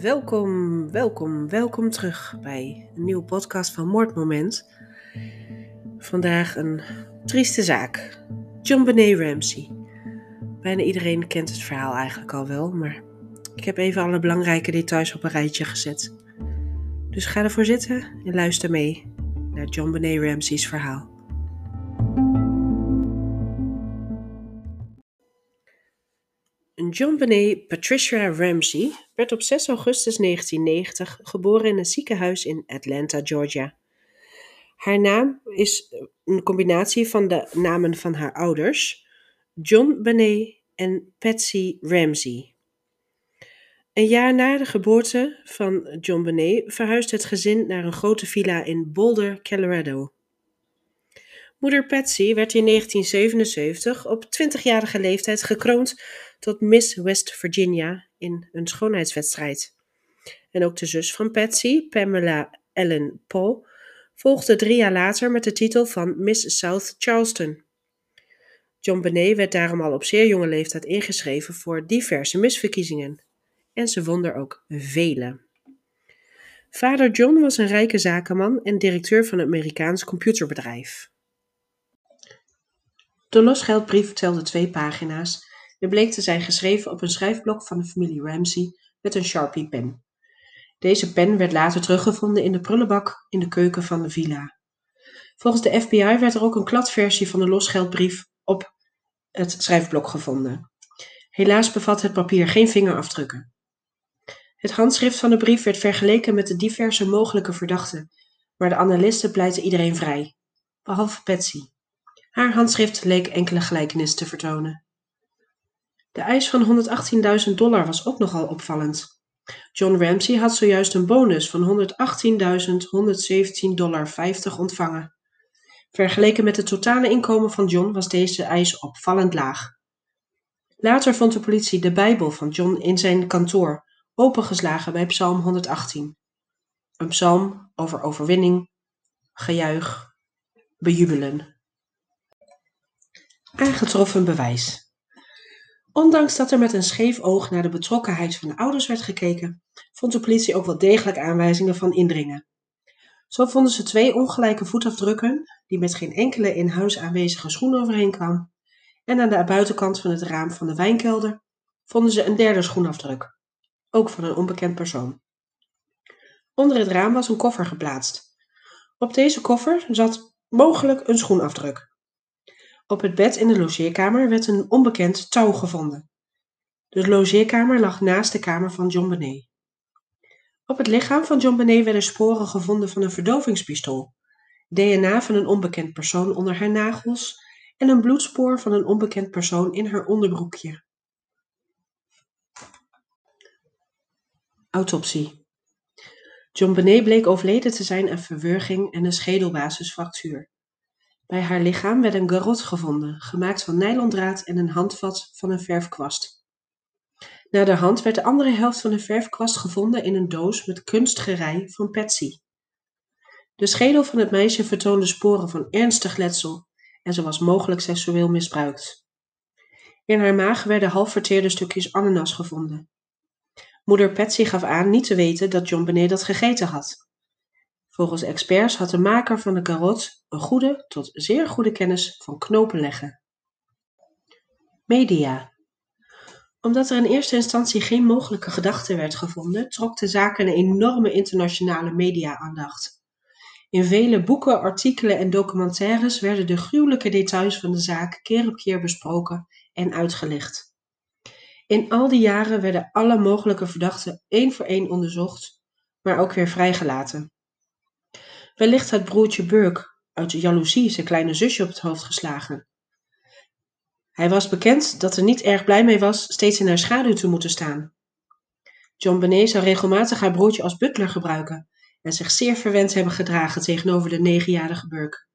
Welkom, welkom, welkom terug bij een nieuwe podcast van Moordmoment. Vandaag een trieste zaak. John Benet Ramsey. Bijna iedereen kent het verhaal eigenlijk al wel, maar ik heb even alle belangrijke details op een rijtje gezet. Dus ga ervoor zitten en luister mee naar John Benet Ramsey's verhaal. John Patricia Ramsey werd op 6 augustus 1990 geboren in een ziekenhuis in Atlanta, Georgia. Haar naam is een combinatie van de namen van haar ouders, John Benet en Patsy Ramsey. Een jaar na de geboorte van John Benet verhuisde het gezin naar een grote villa in Boulder, Colorado. Moeder Patsy werd in 1977 op 20-jarige leeftijd gekroond tot Miss West Virginia in een schoonheidswedstrijd. En ook de zus van Patsy, Pamela Ellen Paul, volgde drie jaar later met de titel van Miss South Charleston. John Benet werd daarom al op zeer jonge leeftijd ingeschreven voor diverse misverkiezingen. En ze won er ook vele. Vader John was een rijke zakenman en directeur van een Amerikaans computerbedrijf. De losgeldbrief telde twee pagina's en bleek te zijn geschreven op een schrijfblok van de familie Ramsey met een Sharpie pen. Deze pen werd later teruggevonden in de prullenbak in de keuken van de villa. Volgens de FBI werd er ook een kladversie van de losgeldbrief op het schrijfblok gevonden. Helaas bevat het papier geen vingerafdrukken. Het handschrift van de brief werd vergeleken met de diverse mogelijke verdachten, maar de analisten pleiten iedereen vrij, behalve Patsy. Haar handschrift leek enkele gelijkenis te vertonen. De eis van 118.000 dollar was ook nogal opvallend. John Ramsey had zojuist een bonus van 118.117,50 dollar ontvangen. Vergeleken met het totale inkomen van John was deze eis opvallend laag. Later vond de politie de Bijbel van John in zijn kantoor, opengeslagen bij Psalm 118. Een psalm over overwinning, gejuich, bejubelen. Aangetroffen bewijs. Ondanks dat er met een scheef oog naar de betrokkenheid van de ouders werd gekeken, vond de politie ook wel degelijk aanwijzingen van indringen. Zo vonden ze twee ongelijke voetafdrukken, die met geen enkele in huis aanwezige schoen overheen kwam, en aan de buitenkant van het raam van de wijnkelder vonden ze een derde schoenafdruk, ook van een onbekend persoon. Onder het raam was een koffer geplaatst. Op deze koffer zat mogelijk een schoenafdruk. Op het bed in de logeerkamer werd een onbekend touw gevonden. De logeerkamer lag naast de kamer van John Benet. Op het lichaam van John Benet werden sporen gevonden van een verdovingspistool, DNA van een onbekend persoon onder haar nagels en een bloedspoor van een onbekend persoon in haar onderbroekje. Autopsie John Benet bleek overleden te zijn aan verwurging en een schedelbasisfractuur. Bij haar lichaam werd een garrot gevonden, gemaakt van nylondraad en een handvat van een verfkwast. Naderhand werd de andere helft van de verfkwast gevonden in een doos met kunstgerei van Patsy. De schedel van het meisje vertoonde sporen van ernstig letsel en ze was mogelijk seksueel misbruikt. In haar maag werden half verteerde stukjes ananas gevonden. Moeder Patsy gaf aan niet te weten dat John Benet dat gegeten had. Volgens experts had de maker van de karot een goede tot zeer goede kennis van knopen leggen. Media. Omdat er in eerste instantie geen mogelijke gedachte werd gevonden, trok de zaak een enorme internationale media-aandacht. In vele boeken, artikelen en documentaires werden de gruwelijke details van de zaak keer op keer besproken en uitgelicht. In al die jaren werden alle mogelijke verdachten één voor één onderzocht, maar ook weer vrijgelaten. Wellicht had broertje Burke uit jaloezie zijn kleine zusje op het hoofd geslagen. Hij was bekend dat er niet erg blij mee was steeds in haar schaduw te moeten staan. John Benet zou regelmatig haar broertje als butler gebruiken en zich zeer verwend hebben gedragen tegenover de negenjarige Burke.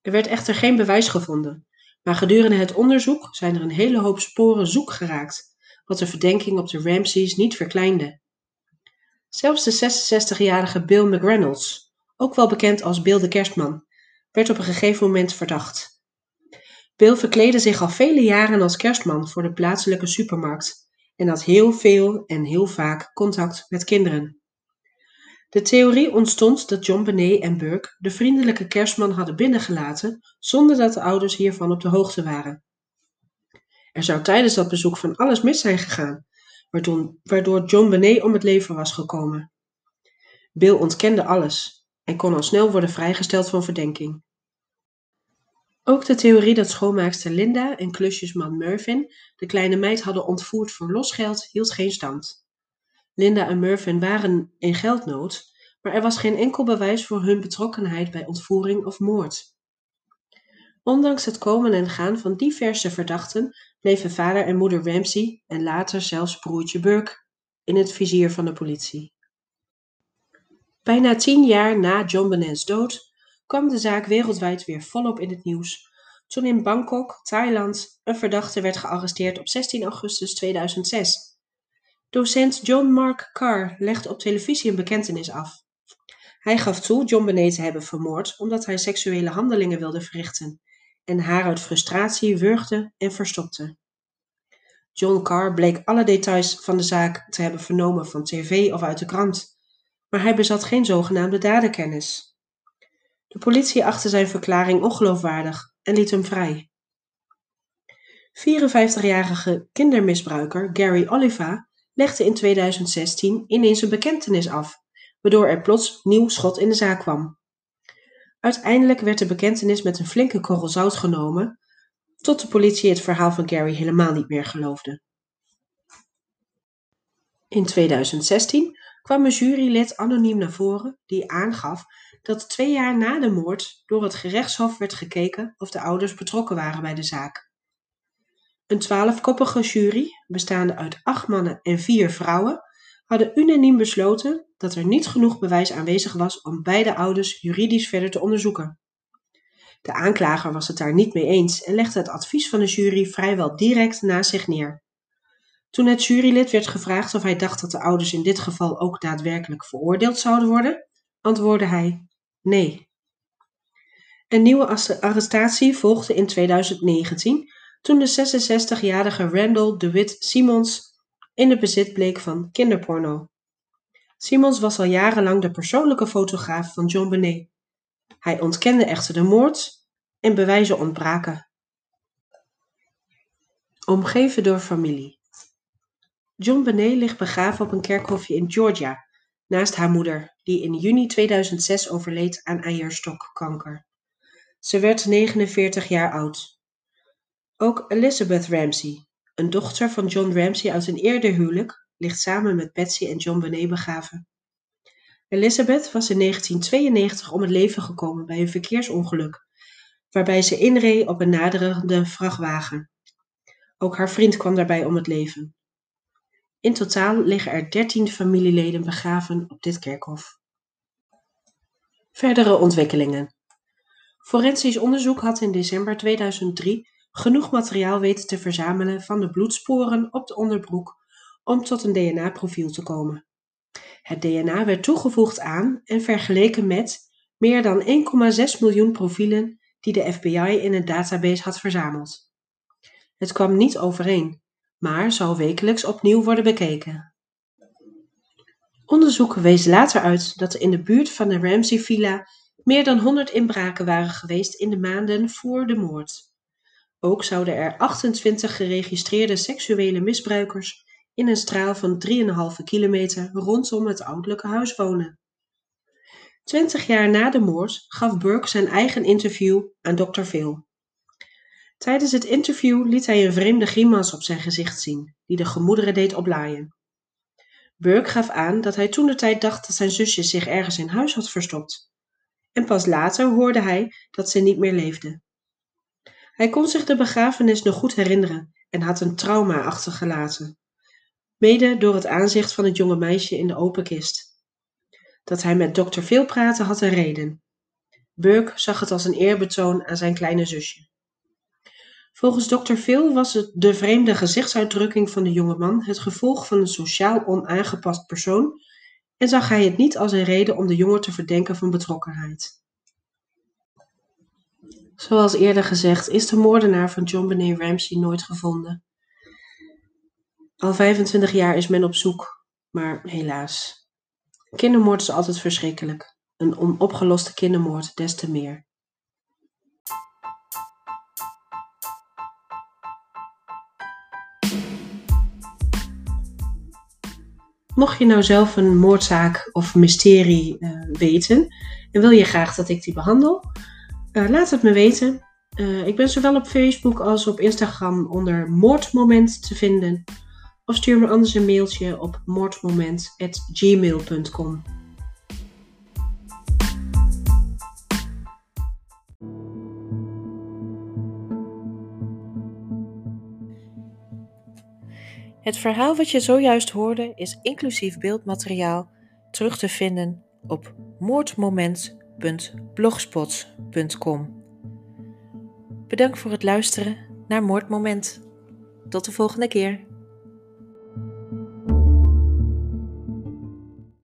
Er werd echter geen bewijs gevonden, maar gedurende het onderzoek zijn er een hele hoop sporen zoek geraakt, wat de verdenking op de Ramseys niet verkleinde. Zelfs de 66-jarige Bill McReynolds, ook wel bekend als Bill de Kerstman, werd op een gegeven moment verdacht. Bill verkleedde zich al vele jaren als kerstman voor de plaatselijke supermarkt en had heel veel en heel vaak contact met kinderen. De theorie ontstond dat John Benet en Burke de vriendelijke kerstman hadden binnengelaten zonder dat de ouders hiervan op de hoogte waren. Er zou tijdens dat bezoek van alles mis zijn gegaan, waardoor John Benet om het leven was gekomen. Bill ontkende alles en kon al snel worden vrijgesteld van verdenking. Ook de theorie dat schoonmaakster Linda en klusjesman Mervyn de kleine meid hadden ontvoerd voor losgeld hield geen stand. Linda en Mervyn waren in geldnood, maar er was geen enkel bewijs voor hun betrokkenheid bij ontvoering of moord. Ondanks het komen en gaan van diverse verdachten bleven vader en moeder Ramsey en later zelfs broertje Burke in het vizier van de politie. Bijna tien jaar na John Benet's dood kwam de zaak wereldwijd weer volop in het nieuws toen in Bangkok, Thailand, een verdachte werd gearresteerd op 16 augustus 2006. Docent John Mark Carr legde op televisie een bekentenis af. Hij gaf toe John Benet te hebben vermoord omdat hij seksuele handelingen wilde verrichten en haar uit frustratie wurgde en verstopte. John Carr bleek alle details van de zaak te hebben vernomen van tv of uit de krant, maar hij bezat geen zogenaamde dadenkennis. De politie achtte zijn verklaring ongeloofwaardig en liet hem vrij. 54-jarige kindermisbruiker Gary Oliva legde in 2016 ineens een bekentenis af, waardoor er plots nieuw schot in de zaak kwam. Uiteindelijk werd de bekentenis met een flinke korrel zout genomen, tot de politie het verhaal van Gary helemaal niet meer geloofde. In 2016 kwam een jurylid anoniem naar voren die aangaf dat twee jaar na de moord door het gerechtshof werd gekeken of de ouders betrokken waren bij de zaak. Een twaalfkoppige jury, bestaande uit acht mannen en vier vrouwen, hadden unaniem besloten dat er niet genoeg bewijs aanwezig was om beide ouders juridisch verder te onderzoeken. De aanklager was het daar niet mee eens en legde het advies van de jury vrijwel direct naast zich neer. Toen het jurylid werd gevraagd of hij dacht dat de ouders in dit geval ook daadwerkelijk veroordeeld zouden worden, antwoordde hij nee. Een nieuwe arrestatie volgde in 2019 toen de 66-jarige Randall DeWitt Simons in het bezit bleek van kinderporno. Simons was al jarenlang de persoonlijke fotograaf van John Benet. Hij ontkende echter de moord en bewijzen ontbraken. Omgeven door familie. John Benet ligt begraven op een kerkhofje in Georgia, naast haar moeder, die in juni 2006 overleed aan eierstokkanker. Ze werd 49 jaar oud. Ook Elizabeth Ramsey, een dochter van John Ramsey uit een eerder huwelijk, ligt samen met Betsy en John Benet begraven. Elizabeth was in 1992 om het leven gekomen bij een verkeersongeluk, waarbij ze inreed op een naderende vrachtwagen. Ook haar vriend kwam daarbij om het leven. In totaal liggen er 13 familieleden begraven op dit kerkhof. Verdere ontwikkelingen. Forensisch onderzoek had in december 2003 genoeg materiaal weten te verzamelen van de bloedsporen op de onderbroek om tot een DNA-profiel te komen. Het DNA werd toegevoegd aan en vergeleken met meer dan 1,6 miljoen profielen die de FBI in een database had verzameld. Het kwam niet overeen, maar zou wekelijks opnieuw worden bekeken. Onderzoek wees later uit dat er in de buurt van de Ramsey Villa meer dan 100 inbraken waren geweest in de maanden voor de moord. Ook zouden er 28 geregistreerde seksuele misbruikers in een straal van 3,5 kilometer rondom het ouderlijke huis wonen. Twintig jaar na de moord gaf Burke zijn eigen interview aan Dr. Phil. Tijdens het interview liet hij een vreemde grimas op zijn gezicht zien, die de gemoederen deed oplaaien. Burke gaf aan dat hij toen de tijd dacht dat zijn zusje zich ergens in huis had verstopt. En pas later hoorde hij dat ze niet meer leefde. Hij kon zich de begrafenis nog goed herinneren en had een trauma achtergelaten, mede door het aanzicht van het jonge meisje in de open kist. Dat hij met dokter veel praatte had een reden. Burke zag het als een eerbetoon aan zijn kleine zusje. Volgens dokter Phil was het de vreemde gezichtsuitdrukking van de jonge man het gevolg van een sociaal onaangepast persoon en zag hij het niet als een reden om de jongen te verdenken van betrokkenheid. Zoals eerder gezegd is de moordenaar van John Benet Ramsey nooit gevonden. Al 25 jaar is men op zoek, maar helaas. Kindermoord is altijd verschrikkelijk. Een onopgeloste kindermoord des te meer. Mocht je nou zelf een moordzaak of mysterie uh, weten en wil je graag dat ik die behandel, uh, laat het me weten. Uh, ik ben zowel op Facebook als op Instagram onder Moordmoment te vinden. Of stuur me anders een mailtje op moordmoment.gmail.com. Het verhaal wat je zojuist hoorde is inclusief beeldmateriaal terug te vinden op moordmoment.blogspot.com. Bedankt voor het luisteren naar Moordmoment. Tot de volgende keer.